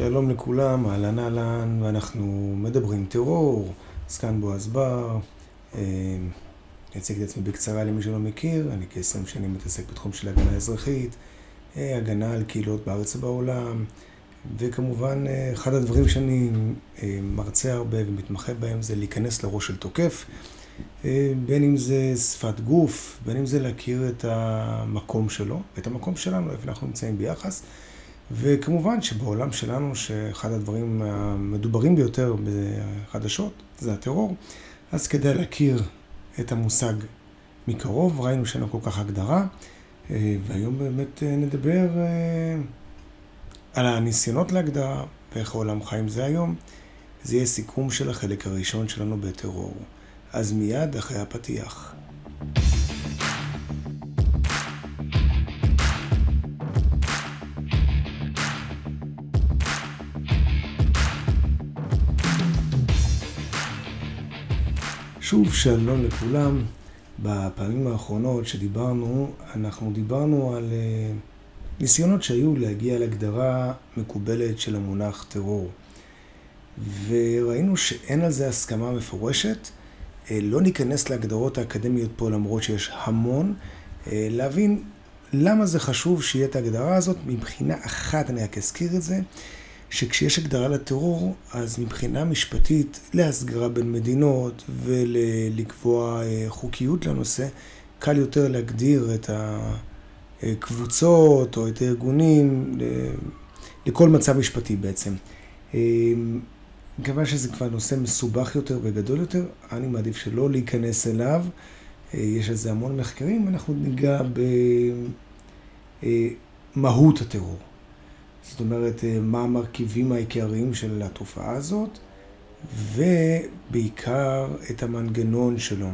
שלום לכולם, אהלן אהלן, ואנחנו מדברים טרור, אז בועז בר. אה, אציג את עצמי בקצרה למי שלא מכיר, אני כ-20 שנים מתעסק בתחום של הגנה אזרחית, אה, הגנה על קהילות בארץ ובעולם, וכמובן, אה, אחד הדברים שאני מרצה הרבה ומתמחה בהם זה להיכנס לראש של תוקף, בין אם זה שפת גוף, בין אם זה להכיר את המקום שלו, את המקום שלנו, איפה אנחנו נמצאים ביחס. וכמובן שבעולם שלנו, שאחד הדברים המדוברים ביותר בחדשות זה הטרור, אז כדאי להכיר את המושג מקרוב, ראינו שאין לו כל כך הגדרה, אה, והיום באמת אה, נדבר אה, על הניסיונות להגדרה ואיך העולם חי עם זה היום. זה יהיה סיכום של החלק הראשון שלנו בטרור. אז מיד אחרי הפתיח. שוב שלום לכולם. בפעמים האחרונות שדיברנו, אנחנו דיברנו על אה, ניסיונות שהיו להגיע להגדרה מקובלת של המונח טרור. וראינו שאין על זה הסכמה מפורשת. אה, לא ניכנס להגדרות האקדמיות פה למרות שיש המון. אה, להבין למה זה חשוב שיהיה את ההגדרה הזאת. מבחינה אחת, אני רק אזכיר את זה, שכשיש הגדרה לטרור, אז מבחינה משפטית, להסגרה בין מדינות ולקבוע אה, חוקיות לנושא, קל יותר להגדיר את הקבוצות או את הארגונים לכל מצב משפטי בעצם. מכיוון שזה כבר נושא מסובך יותר וגדול יותר, אני מעדיף שלא להיכנס אליו. אה, יש על זה המון מחקרים, אנחנו ניגע במהות הטרור. זאת אומרת, אה, מה המרכיבים העיקריים של התופעה הזאת, ובעיקר את המנגנון שלו,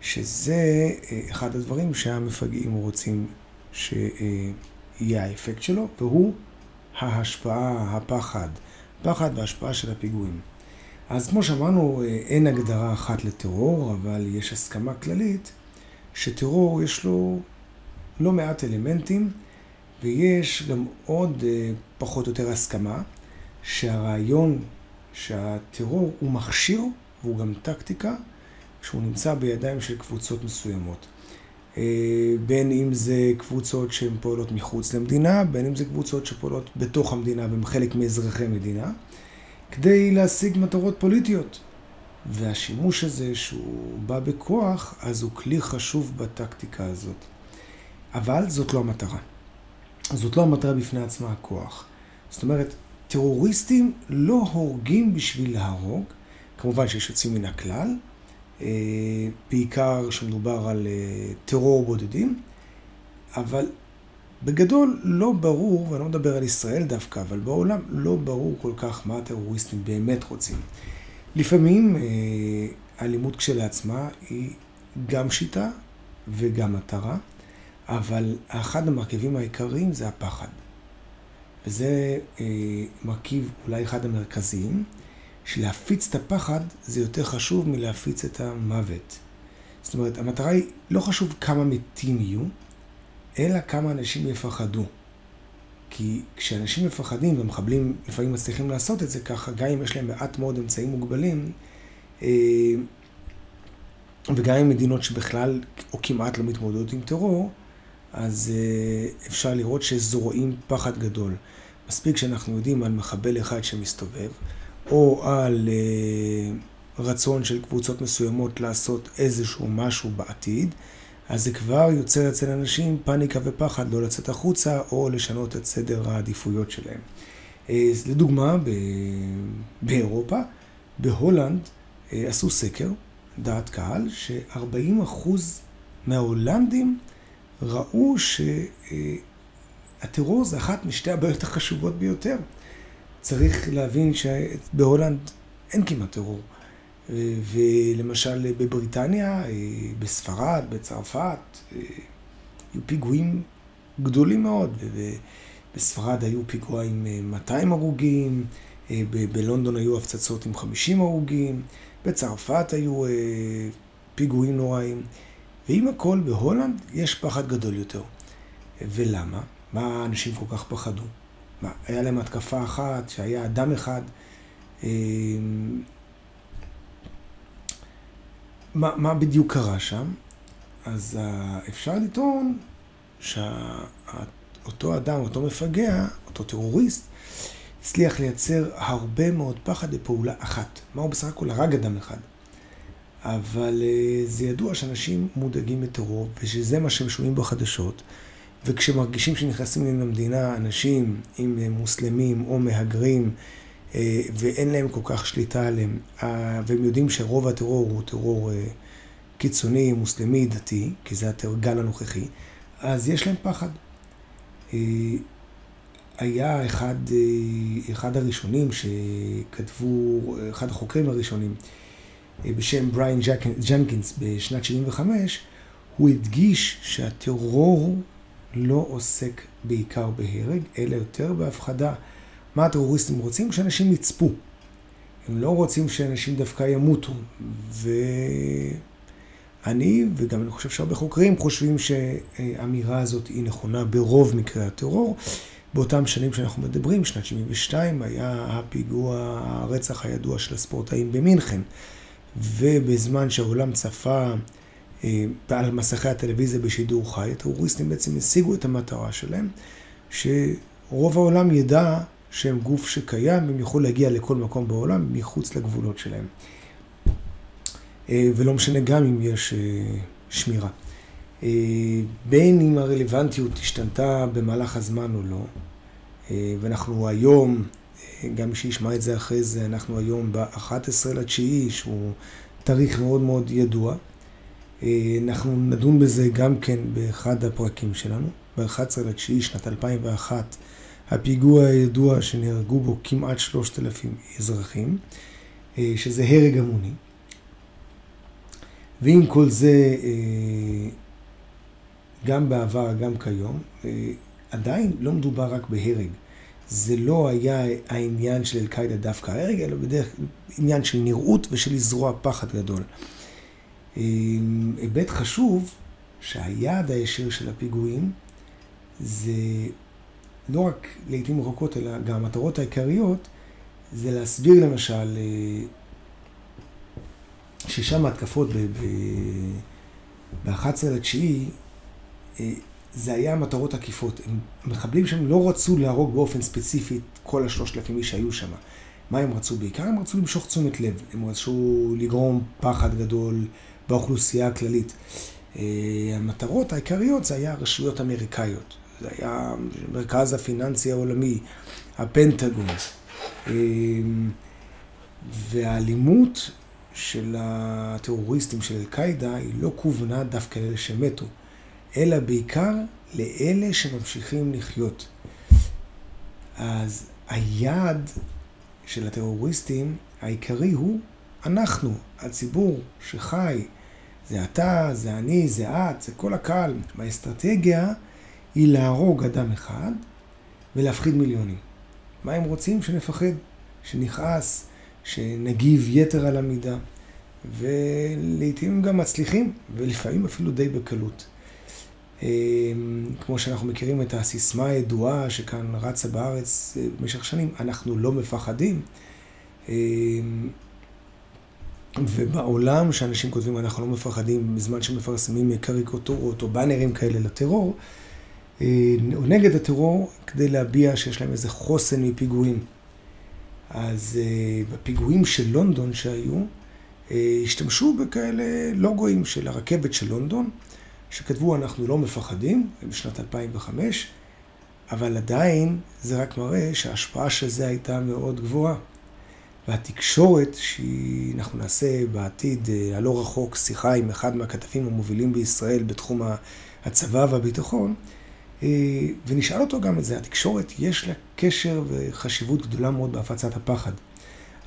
שזה אה, אחד הדברים שהמפגעים רוצים שיהיה האפקט שלו, והוא ההשפעה, הפחד, פחד והשפעה של הפיגועים. אז כמו שאמרנו, אה, אין הגדרה אחת לטרור, אבל יש הסכמה כללית שטרור יש לו לא מעט אלמנטים. ויש גם עוד אה, פחות או יותר הסכמה שהרעיון שהטרור הוא מכשיר והוא גם טקטיקה שהוא נמצא בידיים של קבוצות מסוימות. אה, בין אם זה קבוצות שהן פועלות מחוץ למדינה, בין אם זה קבוצות שפועלות בתוך המדינה והן חלק מאזרחי מדינה, כדי להשיג מטרות פוליטיות. והשימוש הזה שהוא בא בכוח, אז הוא כלי חשוב בטקטיקה הזאת. אבל זאת לא המטרה. זאת לא המטרה בפני עצמה הכוח. זאת אומרת, טרוריסטים לא הורגים בשביל להרוג, כמובן שיש יוצאים מן הכלל, אה, בעיקר כשמדובר על אה, טרור בודדים, אבל בגדול לא ברור, ואני לא מדבר על ישראל דווקא, אבל בעולם לא ברור כל כך מה הטרוריסטים באמת רוצים. לפעמים אה, אלימות כשלעצמה היא גם שיטה וגם מטרה. אבל אחד המרכיבים העיקריים זה הפחד. וזה אה, מרכיב אולי אחד המרכזיים, שלהפיץ את הפחד זה יותר חשוב מלהפיץ את המוות. זאת אומרת, המטרה היא, לא חשוב כמה מתים יהיו, אלא כמה אנשים יפחדו. כי כשאנשים מפחדים, ומחבלים לפעמים מצליחים לעשות את זה ככה, גם אם יש להם מעט מאוד אמצעים מוגבלים, אה, וגם עם מדינות שבכלל או כמעט לא מתמודדות עם טרור, אז אה, אפשר לראות שזורעים פחד גדול. מספיק שאנחנו יודעים על מחבל אחד שמסתובב, או על אה, רצון של קבוצות מסוימות לעשות איזשהו משהו בעתיד, אז זה כבר יוצר אצל אנשים פאניקה ופחד לא לצאת החוצה או לשנות את סדר העדיפויות שלהם. אה, לדוגמה, באירופה, בהולנד עשו סקר, דעת קהל, ש-40% מההולנדים ראו שהטרור זה אחת משתי הבעיות החשובות ביותר. צריך להבין שבהולנד אין כמעט טרור. ולמשל בבריטניה, בספרד, בצרפת, היו פיגועים גדולים מאוד. בספרד היו פיגוע עם 200 הרוגים, בלונדון היו הפצצות עם 50 הרוגים, בצרפת היו פיגועים נוראים. ועם הכל, בהולנד יש פחד גדול יותר. ולמה? מה אנשים כל כך פחדו? מה, היה להם התקפה אחת, שהיה אדם אחד. אה, מה, מה בדיוק קרה שם? אז אפשר לטעון שאותו אדם, אותו מפגע, אותו טרוריסט, הצליח לייצר הרבה מאוד פחד לפעולה אחת. מה הוא בסך הכל הרג אדם אחד. אבל אה, זה ידוע שאנשים מודאגים מטרור, ושזה מה שהם שומעים בחדשות, וכשמרגישים שנכנסים למדינה אנשים, הם מוסלמים או מהגרים, אה, ואין להם כל כך שליטה עליהם, אה, והם יודעים שרוב הטרור הוא טרור קיצוני, מוסלמי, דתי, כי זה הגל הנוכחי, אז יש להם פחד. היה אחד, אחד הראשונים שכתבו, אחד החוקרים הראשונים, בשם בריין ג'נקינס בשנת 75, הוא הדגיש שהטרור לא עוסק בעיקר בהרג, אלא יותר בהפחדה. מה הטרוריסטים רוצים? שאנשים יצפו. הם לא רוצים שאנשים דווקא ימותו. ואני, וגם אני חושב שהרבה חוקרים, חושבים שהאמירה הזאת היא נכונה ברוב מקרי הטרור. באותם שנים שאנחנו מדברים, שנת 72, היה הפיגוע, הרצח הידוע של הספורטאים במינכן. ובזמן שהעולם צפה אה, על מסכי הטלוויזיה בשידור חי, הטרוריסטים בעצם השיגו את המטרה שלהם, שרוב העולם ידע שהם גוף שקיים, הם יוכלו להגיע לכל מקום בעולם מחוץ לגבולות שלהם. אה, ולא משנה גם אם יש אה, שמירה. בין אם הרלוונטיות השתנתה במהלך הזמן או לא, ואנחנו היום גם מי שישמע את זה אחרי זה, אנחנו היום ב-11 לתשיעי, שהוא תאריך מאוד מאוד ידוע. אה, אנחנו נדון בזה גם כן באחד הפרקים שלנו. ב-11 לתשיעי שנת 2001, הפיגוע הידוע שנהרגו בו כמעט 3,000 אזרחים, אה, שזה הרג המוני. ועם כל זה, אה, גם בעבר, גם כיום, עדיין לא מדובר רק בהרג. זה לא היה העניין של אל-קאעידה דווקא ההרג, אלא בדרך עניין של נראות ושל לזרוע פחד גדול. היבט חשוב שהיעד הישיר של הפיגועים זה לא רק לעיתים רחוקות, אלא גם המטרות העיקריות, זה להסביר למשל אה, ששם ההתקפות ב-11 לתשיעי, אה, זה היה מטרות עקיפות. המחבלים שם לא רצו להרוג באופן ספציפי את כל השלושת אלפים איש שהיו שם. מה הם רצו בעיקר? הם רצו למשוך תשומת לב. הם רצו לגרום פחד גדול באוכלוסייה הכללית. אה, המטרות העיקריות זה היה רשויות אמריקאיות. זה היה מרכז הפיננסי העולמי, הפנטגון. אה, והאלימות של הטרוריסטים של אל-קאעידה היא לא כוונה דווקא לאלה שמתו. אלא בעיקר לאלה שממשיכים לחיות. אז היעד של הטרוריסטים העיקרי הוא אנחנו, הציבור שחי. זה אתה, זה אני, זה את, זה כל הקהל. והאסטרטגיה היא להרוג אדם אחד ולהפחיד מיליונים. מה הם רוצים? שנפחד, שנכעס, שנגיב יתר על המידה. ולעיתים גם מצליחים, ולפעמים אפילו די בקלות. אמ, כמו שאנחנו מכירים את הסיסמה הידועה שכאן רצה בארץ אה, במשך שנים, אנחנו לא מפחדים. אמ, ובעולם שאנשים כותבים אנחנו לא מפחדים בזמן שמפרסמים קריקטורות או באנרים כאלה לטרור, אה, או נגד הטרור, כדי להביע שיש להם איזה חוסן מפיגועים. אז אה, בפיגועים של לונדון שהיו, השתמשו בכאלה לוגויים של הרכבת של לונדון. שכתבו אנחנו לא מפחדים, בשנת 2005, אבל עדיין זה רק מראה שההשפעה של זה הייתה מאוד גבוהה. והתקשורת, שאנחנו נעשה בעתיד אה, הלא רחוק שיחה עם אחד מהכתבים המובילים בישראל בתחום הצבא והביטחון, אה, ונשאל אותו גם את זה, התקשורת יש לה קשר וחשיבות גדולה מאוד בהפצת הפחד.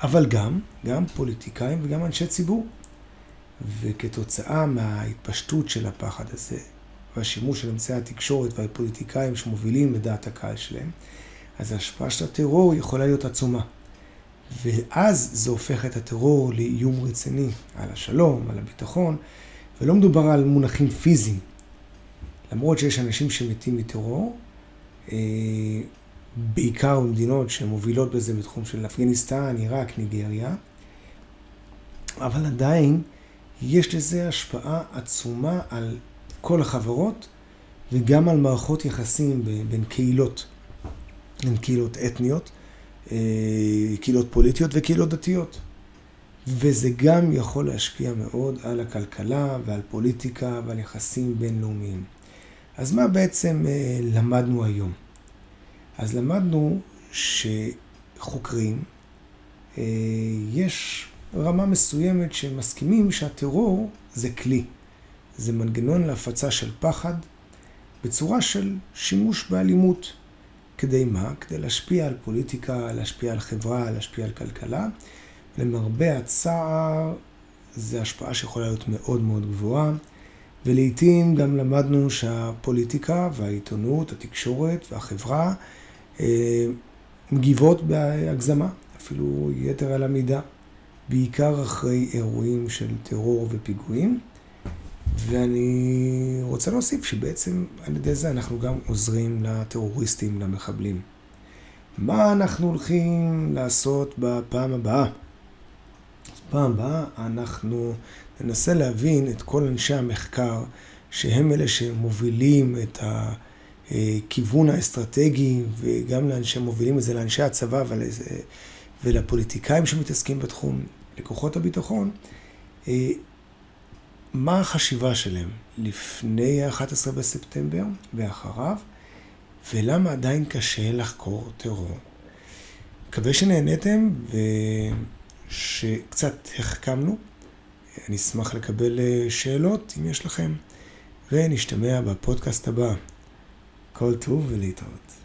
אבל גם, גם פוליטיקאים וגם אנשי ציבור. וכתוצאה מההתפשטות של הפחד הזה, והשימוש של אמצעי התקשורת והפוליטיקאים שמובילים בדעת הקהל שלהם, אז ההשפעה של הטרור יכולה להיות עצומה. ואז זה הופך את הטרור לאיום רציני על השלום, על הביטחון, ולא מדובר על מונחים פיזיים. למרות שיש אנשים שמתים מטרור, אה, בעיקר במדינות שמובילות בזה בתחום של אפגניסטן, עיראק, ניגריה, אבל עדיין יש לזה השפעה עצומה על כל החברות וגם על מערכות יחסים בין קהילות, בין קהילות אתניות, אה, קהילות פוליטיות וקהילות דתיות. וזה גם יכול להשפיע מאוד על הכלכלה ועל פוליטיקה ועל יחסים בינלאומיים. אז מה בעצם אה, למדנו היום? אז למדנו שחוקרים, אה, יש רמה מסוימת שמסכימים שהטרור זה כלי. זה מנגנון להפצה של פחד בצורה של שימוש באלימות. כדי מה? כדי להשפיע על פוליטיקה, להשפיע על חברה, להשפיע על כלכלה. למרבה הצער, זו השפעה שיכולה להיות מאוד מאוד גבוהה. ולעיתים גם למדנו שהפוליטיקה והעיתונות, התקשורת והחברה אה, מגיבות בהגזמה, אפילו יתר על המידה, בעיקר אחרי אירועים של טרור ופיגועים. ואני רוצה להוסיף שבעצם על ידי זה אנחנו גם עוזרים לטרוריסטים, למחבלים. מה אנחנו הולכים לעשות בפעם הבאה? פעם הבאה אנחנו ננסה להבין את כל אנשי המחקר, שהם אלה שמובילים את הכיוון האסטרטגי, וגם לאנשי, מובילים את זה לאנשי הצבא ולפוליטיקאים שמתעסקים בתחום, לכוחות הביטחון, אה, מה החשיבה שלהם לפני ה-11 בספטמבר ואחריו, ולמה עדיין קשה לחקור טרור. מקווה שנהניתם ושקצת החכמנו. אני אשמח לקבל אה, שאלות אם יש לכם, ונשתמע בפודקאסט הבא. כל טוב ולהתראות.